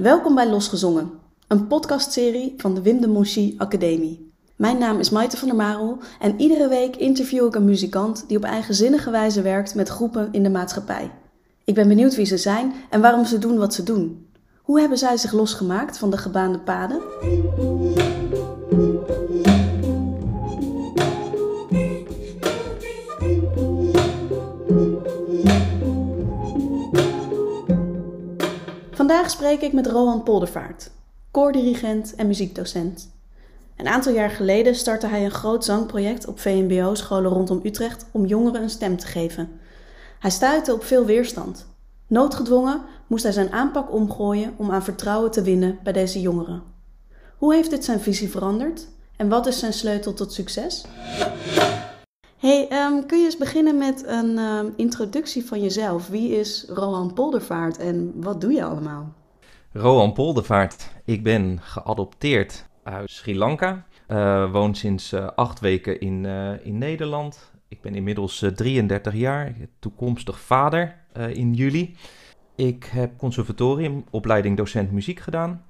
Welkom bij Losgezongen, een podcastserie van de Wim de Academie. Mijn naam is Maite van der Marel en iedere week interview ik een muzikant die op eigenzinnige wijze werkt met groepen in de maatschappij. Ik ben benieuwd wie ze zijn en waarom ze doen wat ze doen. Hoe hebben zij zich losgemaakt van de gebaande paden? Spreek ik met Rohan Poldervaart, koordirigent en muziekdocent. Een aantal jaar geleden startte hij een groot zangproject op VMBO-scholen rondom Utrecht om jongeren een stem te geven. Hij stuitte op veel weerstand. Noodgedwongen moest hij zijn aanpak omgooien om aan vertrouwen te winnen bij deze jongeren. Hoe heeft dit zijn visie veranderd en wat is zijn sleutel tot succes? Hey, um, kun je eens beginnen met een um, introductie van jezelf? Wie is Rohan Poldervaart en wat doe je allemaal? Rohan Poldervaart, ik ben geadopteerd uit Sri Lanka. Uh, woon sinds uh, acht weken in, uh, in Nederland. Ik ben inmiddels 33 jaar, toekomstig vader in juli. Ik heb conservatoriumopleiding docent muziek gedaan.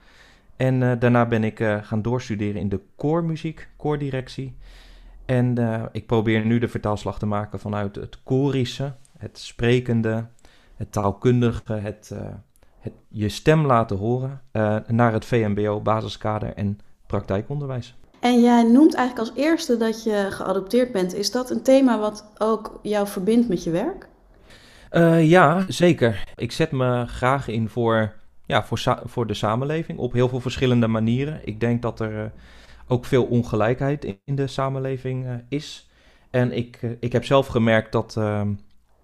En daarna ben ik gaan doorstuderen in de koormuziek, koordirectie. En ik probeer nu de vertaalslag te maken vanuit het korische, het sprekende, het taalkundige, het, het je stem laten horen uh, naar het VMBO, basiskader en praktijkonderwijs. En jij noemt eigenlijk als eerste dat je geadopteerd bent. Is dat een thema wat ook jou verbindt met je werk? ja, zeker. Ik zet me graag in voor, ja, voor, voor de samenleving op heel veel verschillende manieren. Ik denk dat er ook veel ongelijkheid in de samenleving uh, is. En ik, ik heb zelf gemerkt dat, uh,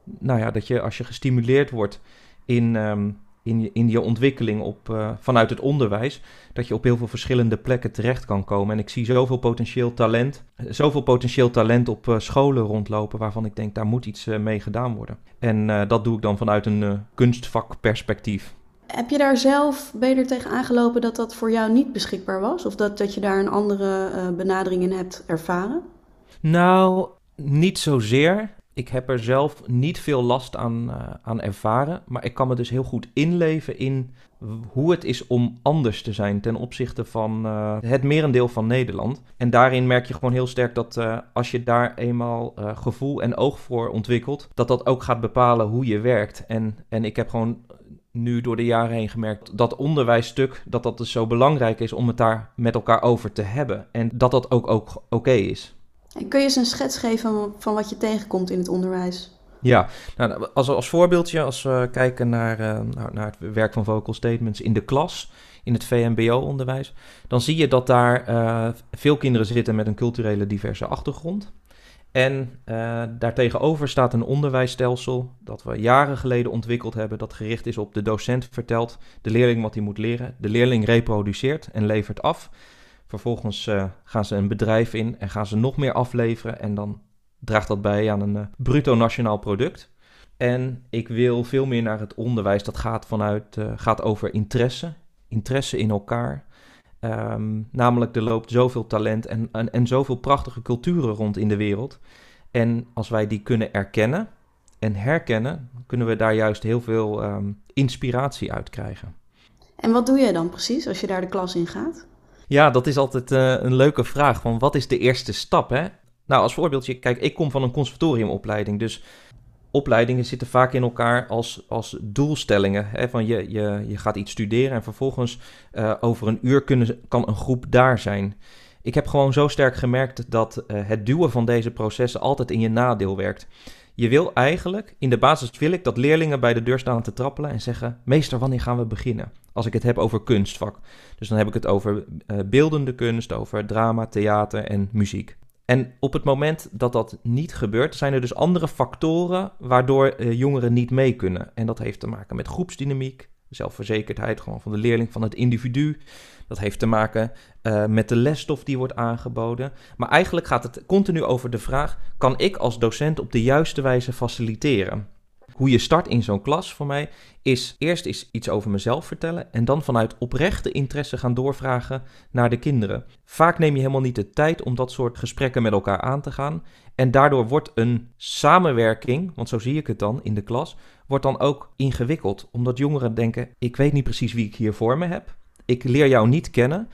nou ja, dat je als je gestimuleerd wordt in, um, in, je, in je ontwikkeling op, eh, vanuit het onderwijs, dat je op heel veel verschillende plekken terecht kan komen. En ik zie zoveel potentieel talent, zoveel potentieel talent op scholen rondlopen, waarvan ik denk, daar moet iets mee gedaan worden. En dat doe ik dan vanuit een kunstvakperspectief. Heb je daar zelf, ben je er tegen aangelopen dat dat voor jou niet beschikbaar was? Of dat, dat je daar een andere uh, benadering in hebt ervaren? Nou, niet zozeer. Ik heb er zelf niet veel last aan, uh, aan ervaren. Maar ik kan me dus heel goed inleven in hoe het is om anders te zijn ten opzichte van uh, het merendeel van Nederland. En daarin merk je gewoon heel sterk dat uh, als je daar eenmaal gevoel en oog voor ontwikkelt, dat dat ook gaat bepalen hoe je werkt. En, en ik heb gewoon nu door de jaren heen gemerkt dat onderwijsstuk, dat dat dus zo belangrijk is om het daar met elkaar over te hebben. En dat dat ook, ook oké is. En kun je eens een schets geven van wat je tegenkomt in het onderwijs? Ja, nou, als, als voorbeeldje, als we kijken naar, uh, naar, naar het werk van vocal statements in de klas, in het VMBO-onderwijs, dan zie je dat daar uh, veel kinderen zitten met een culturele diverse achtergrond. En uh, daartegenover staat een onderwijsstelsel dat we jaren geleden ontwikkeld hebben, dat gericht is op de docent vertelt de leerling wat hij moet leren. De leerling reproduceert en levert af. Vervolgens uh, gaan ze een bedrijf in en gaan ze nog meer afleveren en dan draagt dat bij aan een uh, bruto nationaal product. En ik wil veel meer naar het onderwijs dat gaat, vanuit, gaat over interesse, interesse in elkaar, Um, namelijk, er loopt zoveel talent en, en, en zoveel prachtige culturen rond in de wereld. En als wij die kunnen erkennen en herkennen, kunnen we daar juist heel veel um, inspiratie uit krijgen. En wat doe jij dan precies als je daar de klas in gaat? Ja, dat is altijd uh, een leuke vraag. Van wat is de eerste stap? Hè? Nou, als voorbeeldje, kijk, ik kom van een conservatoriumopleiding. Dus opleidingen zitten vaak in elkaar als, als doelstellingen. Hè? Van je, je, je gaat iets studeren en vervolgens uh, over een uur kunnen, kan een groep daar zijn. Ik heb gewoon zo sterk gemerkt dat uh, het duwen van deze processen altijd in je nadeel werkt. Je wil eigenlijk, in de basis wil ik dat leerlingen bij de deur staan te trappelen en zeggen: Meester, wanneer gaan we beginnen? Als ik het heb over kunstvak. Dus dan heb ik het over uh, beeldende kunst, over drama, theater en muziek. En op het moment dat dat niet gebeurt, zijn er dus andere factoren waardoor uh, jongeren niet mee kunnen. En dat heeft te maken met groepsdynamiek, zelfverzekerdheid gewoon van de leerling, van het individu. Dat heeft te maken uh, met de lesstof die wordt aangeboden. Maar eigenlijk gaat het continu over de vraag: kan ik als docent op de juiste wijze faciliteren? Hoe je start in zo'n klas voor mij is eerst is iets over mezelf vertellen en dan vanuit oprechte interesse gaan doorvragen naar de kinderen. Vaak neem je helemaal niet de tijd om dat soort gesprekken met elkaar aan te gaan en daardoor wordt een samenwerking, want zo zie ik het dan in de klas, wordt dan ook ingewikkeld omdat jongeren denken: ik weet niet precies wie ik hier voor me heb. Ik leer jou niet kennen,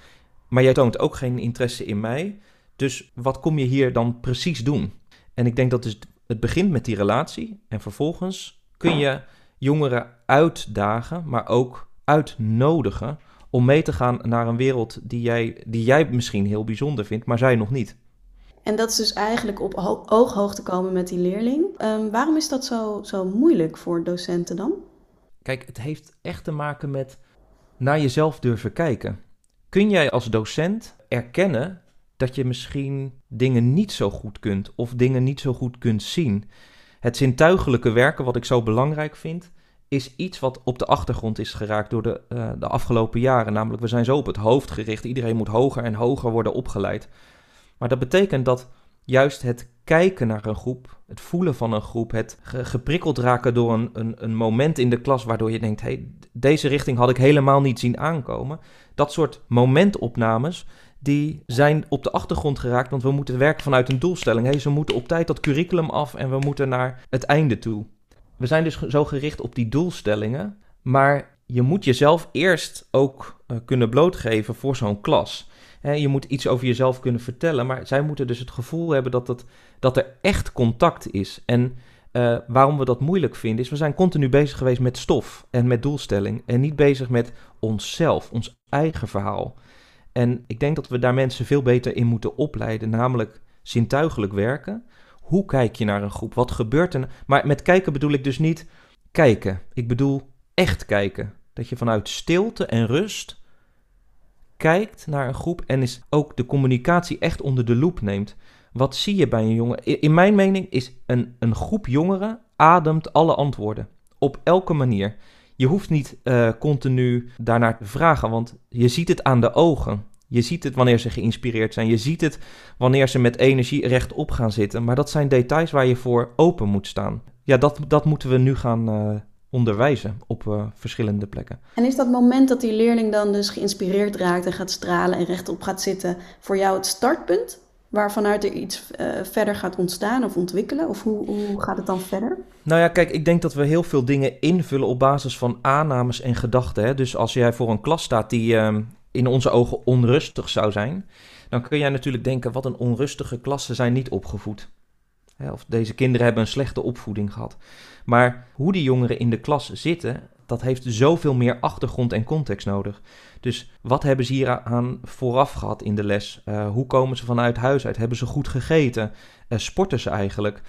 maar jij toont ook geen interesse in mij. Dus wat kom je hier dan precies doen? En ik denk dat dus het begint met die relatie en vervolgens kun je jongeren uitdagen, maar ook uitnodigen om mee te gaan naar een wereld die jij, die jij misschien heel bijzonder vindt, maar zij nog niet. En dat is dus eigenlijk op ooghoogte komen met die leerling. Um, waarom is dat zo, zo moeilijk voor docenten dan? Kijk, het heeft echt te maken met naar jezelf durven kijken. Kun jij als docent erkennen dat je misschien dingen niet zo goed kunt of dingen niet zo goed kunt zien? Het zintuigelijke werken, wat ik zo belangrijk vind, is iets wat op de achtergrond is geraakt door de, uh, de afgelopen jaren. Namelijk, we zijn zo op het hoofd gericht. Iedereen moet hoger en hoger worden opgeleid. Maar dat betekent dat juist het kijken naar een groep, het voelen van een groep, het geprikkeld raken door een, een, een moment in de klas waardoor je denkt, hey, deze richting had ik helemaal niet zien aankomen. Dat soort momentopnames, die zijn op de achtergrond geraakt, want we moeten werken vanuit een doelstelling. Ze moeten op tijd dat curriculum af en we moeten naar het einde toe. We zijn dus zo gericht op die doelstellingen, maar je moet jezelf eerst ook uh, kunnen blootgeven voor zo'n klas je moet iets over jezelf kunnen vertellen, maar zij moeten dus het gevoel hebben dat, dat, dat er echt contact is. En uh, waarom we dat moeilijk vinden, is we zijn continu bezig geweest met stof en met doelstelling. En niet bezig met onszelf, ons eigen verhaal. En ik denk dat we daar mensen veel beter in moeten opleiden, namelijk zintuigelijk werken. Hoe kijk je naar een groep? Wat gebeurt er? Maar met kijken bedoel ik dus niet kijken. Ik bedoel echt kijken. Dat je vanuit stilte en rust kijkt naar een groep en is ook de communicatie echt onder de loep neemt. Wat zie je bij een jongen? In mijn mening is een, een groep jongeren ademt alle antwoorden. Op elke manier. Je hoeft niet uh, continu daarnaar te vragen, want je ziet het aan de ogen. Je ziet het wanneer ze geïnspireerd zijn. Je ziet het wanneer ze met energie rechtop gaan zitten. Maar dat zijn details waar je voor open moet staan. Ja, dat, dat moeten we nu gaan, uh, onderwijzen op uh, verschillende plekken. En is dat moment dat die leerling dan dus geïnspireerd raakt en gaat stralen en rechtop gaat zitten voor jou het startpunt? Waarvanuit er iets uh, verder gaat ontstaan of ontwikkelen? Of hoe, hoe gaat het dan verder? Nou ja, kijk, ik denk dat we heel veel dingen invullen op basis van aannames en gedachten. Hè? Dus als jij voor een klas staat die uh, in onze ogen onrustig zou zijn, dan kun jij natuurlijk denken: wat een onrustige klas, ze zijn niet opgevoed. Of deze kinderen hebben een slechte opvoeding gehad. Maar hoe die jongeren in de klas zitten, dat heeft zoveel meer achtergrond en context nodig. Dus wat hebben ze hier aan vooraf gehad in de les? Uh, hoe komen ze vanuit huis uit? Hebben ze goed gegeten? Uh, sporten ze eigenlijk?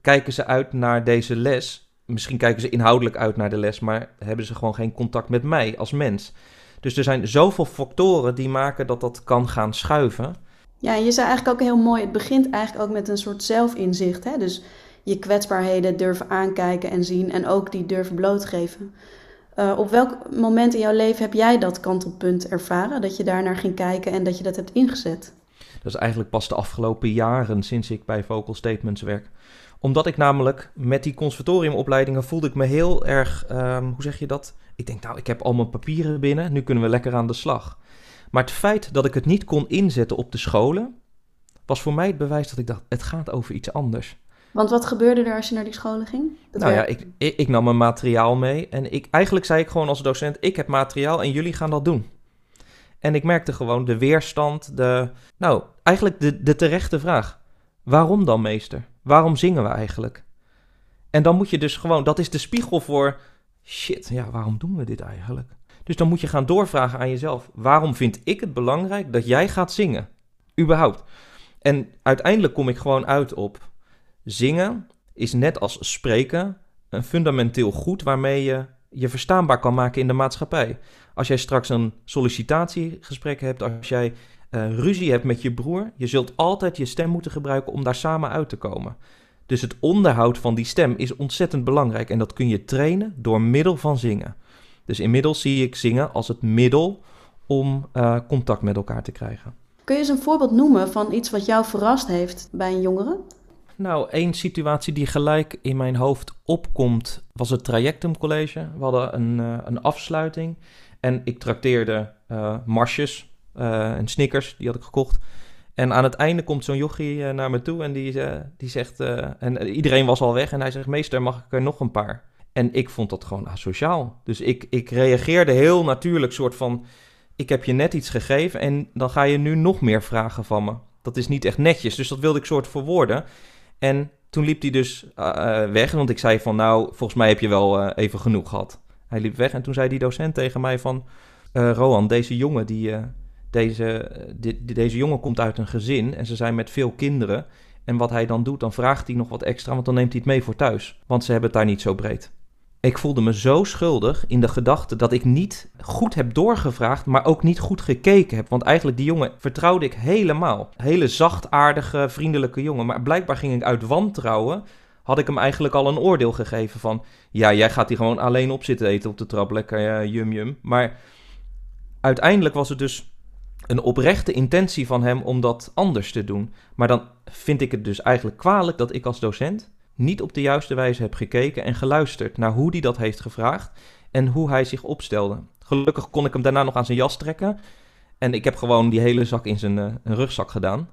Kijken ze uit naar deze les? Misschien kijken ze inhoudelijk uit naar de les, maar hebben ze gewoon geen contact met mij als mens? Dus er zijn zoveel factoren die maken dat dat kan gaan schuiven. Ja, je zei eigenlijk ook heel mooi, het begint eigenlijk ook met een soort zelfinzicht. Hè? Dus je kwetsbaarheden durven aankijken en zien en ook die durven blootgeven. Uh, op welk moment in jouw leven heb jij dat kantelpunt ervaren? Dat je daar naar ging kijken en dat je dat hebt ingezet? Dat is eigenlijk pas de afgelopen jaren sinds ik bij Vocal Statements werk. Omdat ik namelijk met die conservatoriumopleidingen voelde ik me heel erg, um, hoe zeg je dat? Ik denk nou, ik heb al mijn papieren binnen, nu kunnen we lekker aan de slag. Maar het feit dat ik het niet kon inzetten op de scholen, was voor mij het bewijs dat ik dacht, het gaat over iets anders. Want wat gebeurde er als je naar die scholen ging? nou ja, ik, ik, ik, nam mijn materiaal mee. En ik, eigenlijk zei ik gewoon als docent: ik heb materiaal en jullie gaan dat doen. En ik merkte gewoon de weerstand, de. Nou, eigenlijk de, de terechte vraag: waarom dan, meester? Waarom zingen we eigenlijk? En dan moet je dus gewoon, dat is de spiegel voor. Shit, ja, waarom doen we dit eigenlijk? Dus dan moet je gaan doorvragen aan jezelf: waarom vind ik het belangrijk dat jij gaat zingen? Überhaupt. En uiteindelijk kom ik gewoon uit op Zingen is net als spreken een fundamenteel goed waarmee je je verstaanbaar kan maken in de maatschappij. Als jij straks een sollicitatiegesprek hebt, als jij uh, ruzie hebt met je broer, je zult altijd je stem moeten gebruiken om daar samen uit te komen. Dus het onderhoud van die stem is ontzettend belangrijk en dat kun je trainen door middel van zingen. Dus inmiddels zie ik zingen als het middel om uh, contact met elkaar te krijgen. Kun je eens een voorbeeld noemen van iets wat jou verrast heeft bij een jongere? Nou, één situatie die gelijk in mijn hoofd opkomt was het Trajectum College. We hadden een, uh, een afsluiting en ik trakteerde uh, marsjes uh, en snickers, die had ik gekocht. En aan het einde komt zo'n jochie naar me toe en die, die zegt, en iedereen was al weg en hij zegt, meester mag ik er nog een paar? En ik vond dat gewoon asociaal. Dus ik, ik reageerde heel natuurlijk, soort van, ik heb je net iets gegeven en dan ga je nu nog meer vragen van me. Dat is niet echt netjes, dus dat wilde ik soort verwoorden. En toen liep hij dus uh, weg, want ik zei van nou, volgens mij heb je wel uh, even genoeg gehad. Hij liep weg en toen zei die docent tegen mij van... Uh, Rohan, deze jongen, die, deze, deze jongen komt uit een gezin en ze zijn met veel kinderen. En wat hij dan doet, dan vraagt hij nog wat extra, want dan neemt hij het mee voor thuis. Want ze hebben het daar niet zo breed. Ik voelde me zo schuldig in de gedachte dat ik niet goed heb doorgevraagd, maar ook niet goed gekeken heb. Want eigenlijk die jongen vertrouwde ik helemaal. Hele zachtaardige, vriendelijke jongen. Maar blijkbaar ging ik uit wantrouwen, had ik hem eigenlijk al een oordeel gegeven van... Ja, jij gaat hier gewoon alleen op zitten eten op de trap, lekker yum yum. Maar uiteindelijk was het dus een oprechte intentie van hem om dat anders te doen. Maar dan vind ik het dus eigenlijk kwalijk dat ik als docent niet op de juiste wijze heb gekeken en geluisterd naar hoe hij dat heeft gevraagd en hoe hij zich opstelde. Gelukkig kon ik hem daarna nog aan zijn jas trekken. En ik heb gewoon die hele zak in zijn uh, rugzak gedaan.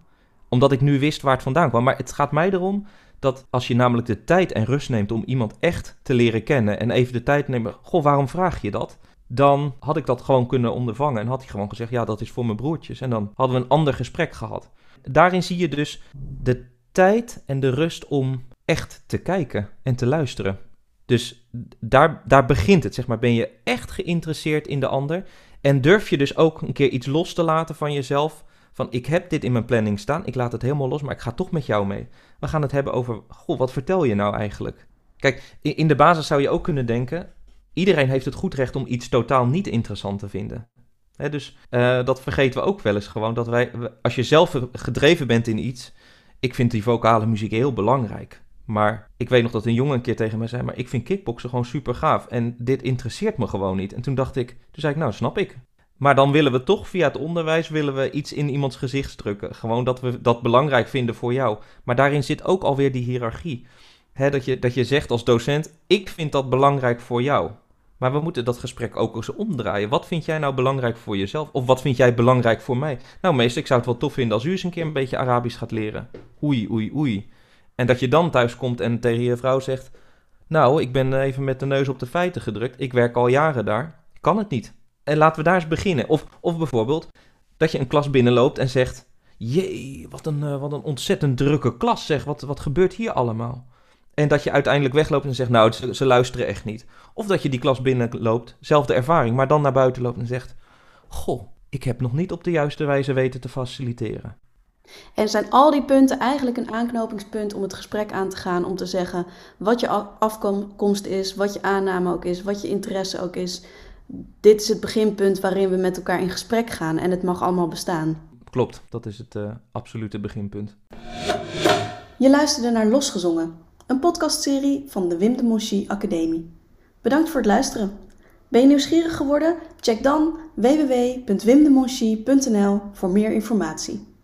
Omdat ik nu wist waar het vandaan kwam. Maar het gaat mij erom dat als je namelijk de tijd en rust neemt om iemand echt te leren kennen. En even de tijd neemt, goh, waarom vraag je dat? Dan had ik dat gewoon kunnen ondervangen. En had hij gewoon gezegd, ja, dat is voor mijn broertjes. En dan hadden we een ander gesprek gehad. Daarin zie je dus de tijd en de rust om echt te kijken en te luisteren. Dus daar, daar begint het, zeg maar. Ben je echt geïnteresseerd in de ander? En durf je dus ook een keer iets los te laten van jezelf? Van ik heb dit in mijn planning staan, ik laat het helemaal los, maar ik ga toch met jou mee. We gaan het hebben over, goh, wat vertel je nou eigenlijk? Kijk, in de basis zou je ook kunnen denken, iedereen heeft het goed recht om iets totaal niet interessant te vinden. dus uh, dat vergeten we ook wel eens gewoon, dat wij, als je zelf gedreven bent in iets, ik vind die vocale muziek heel belangrijk. Maar ik weet nog dat een jongen een keer tegen mij zei: Maar ik vind kickboksen gewoon super gaaf. En dit interesseert me gewoon niet. En toen dacht ik: Toen zei ik, nou, snap ik. Maar dan willen we toch via het onderwijs willen we iets in iemands gezicht drukken. Gewoon dat we dat belangrijk vinden voor jou. Maar daarin zit ook alweer die hiërarchie. dat, je, dat je zegt als docent: Ik vind dat belangrijk voor jou. Maar we moeten dat gesprek ook eens omdraaien. Wat vind jij nou belangrijk voor jezelf? Of wat vind jij belangrijk voor mij? Nou, meester, ik zou het wel tof vinden als u eens een keer een beetje Arabisch gaat leren. Oei, oei, oei. En dat je dan thuis komt en tegen je vrouw zegt: Nou, ik ben even met de neus op de feiten gedrukt. Ik werk al jaren daar. Kan het niet. En laten we daar eens beginnen. Of, of bijvoorbeeld dat je een klas binnenloopt en zegt: Jee, wat een, uh, wat een ontzettend drukke klas zeg. Wat, wat gebeurt hier allemaal? En dat je uiteindelijk wegloopt en zegt: Nou, ze, ze luisteren echt niet. Of dat je die klas binnenloopt, zelfde ervaring, maar dan naar buiten loopt en zegt: Goh, ik heb nog niet op de juiste wijze weten te faciliteren. En zijn al die punten eigenlijk een aanknopingspunt om het gesprek aan te gaan, om te zeggen wat je afkomst is, wat je aanname ook is, wat je interesse ook is. Dit is het beginpunt waarin we met elkaar in gesprek gaan en het mag allemaal bestaan. Klopt, dat is het uh, absolute beginpunt. Je luisterde naar Losgezongen, een podcastserie van de Wim de Monchy Academie. Bedankt voor het luisteren. Ben je nieuwsgierig geworden? Check dan www.wimdemonchy.nl voor meer informatie.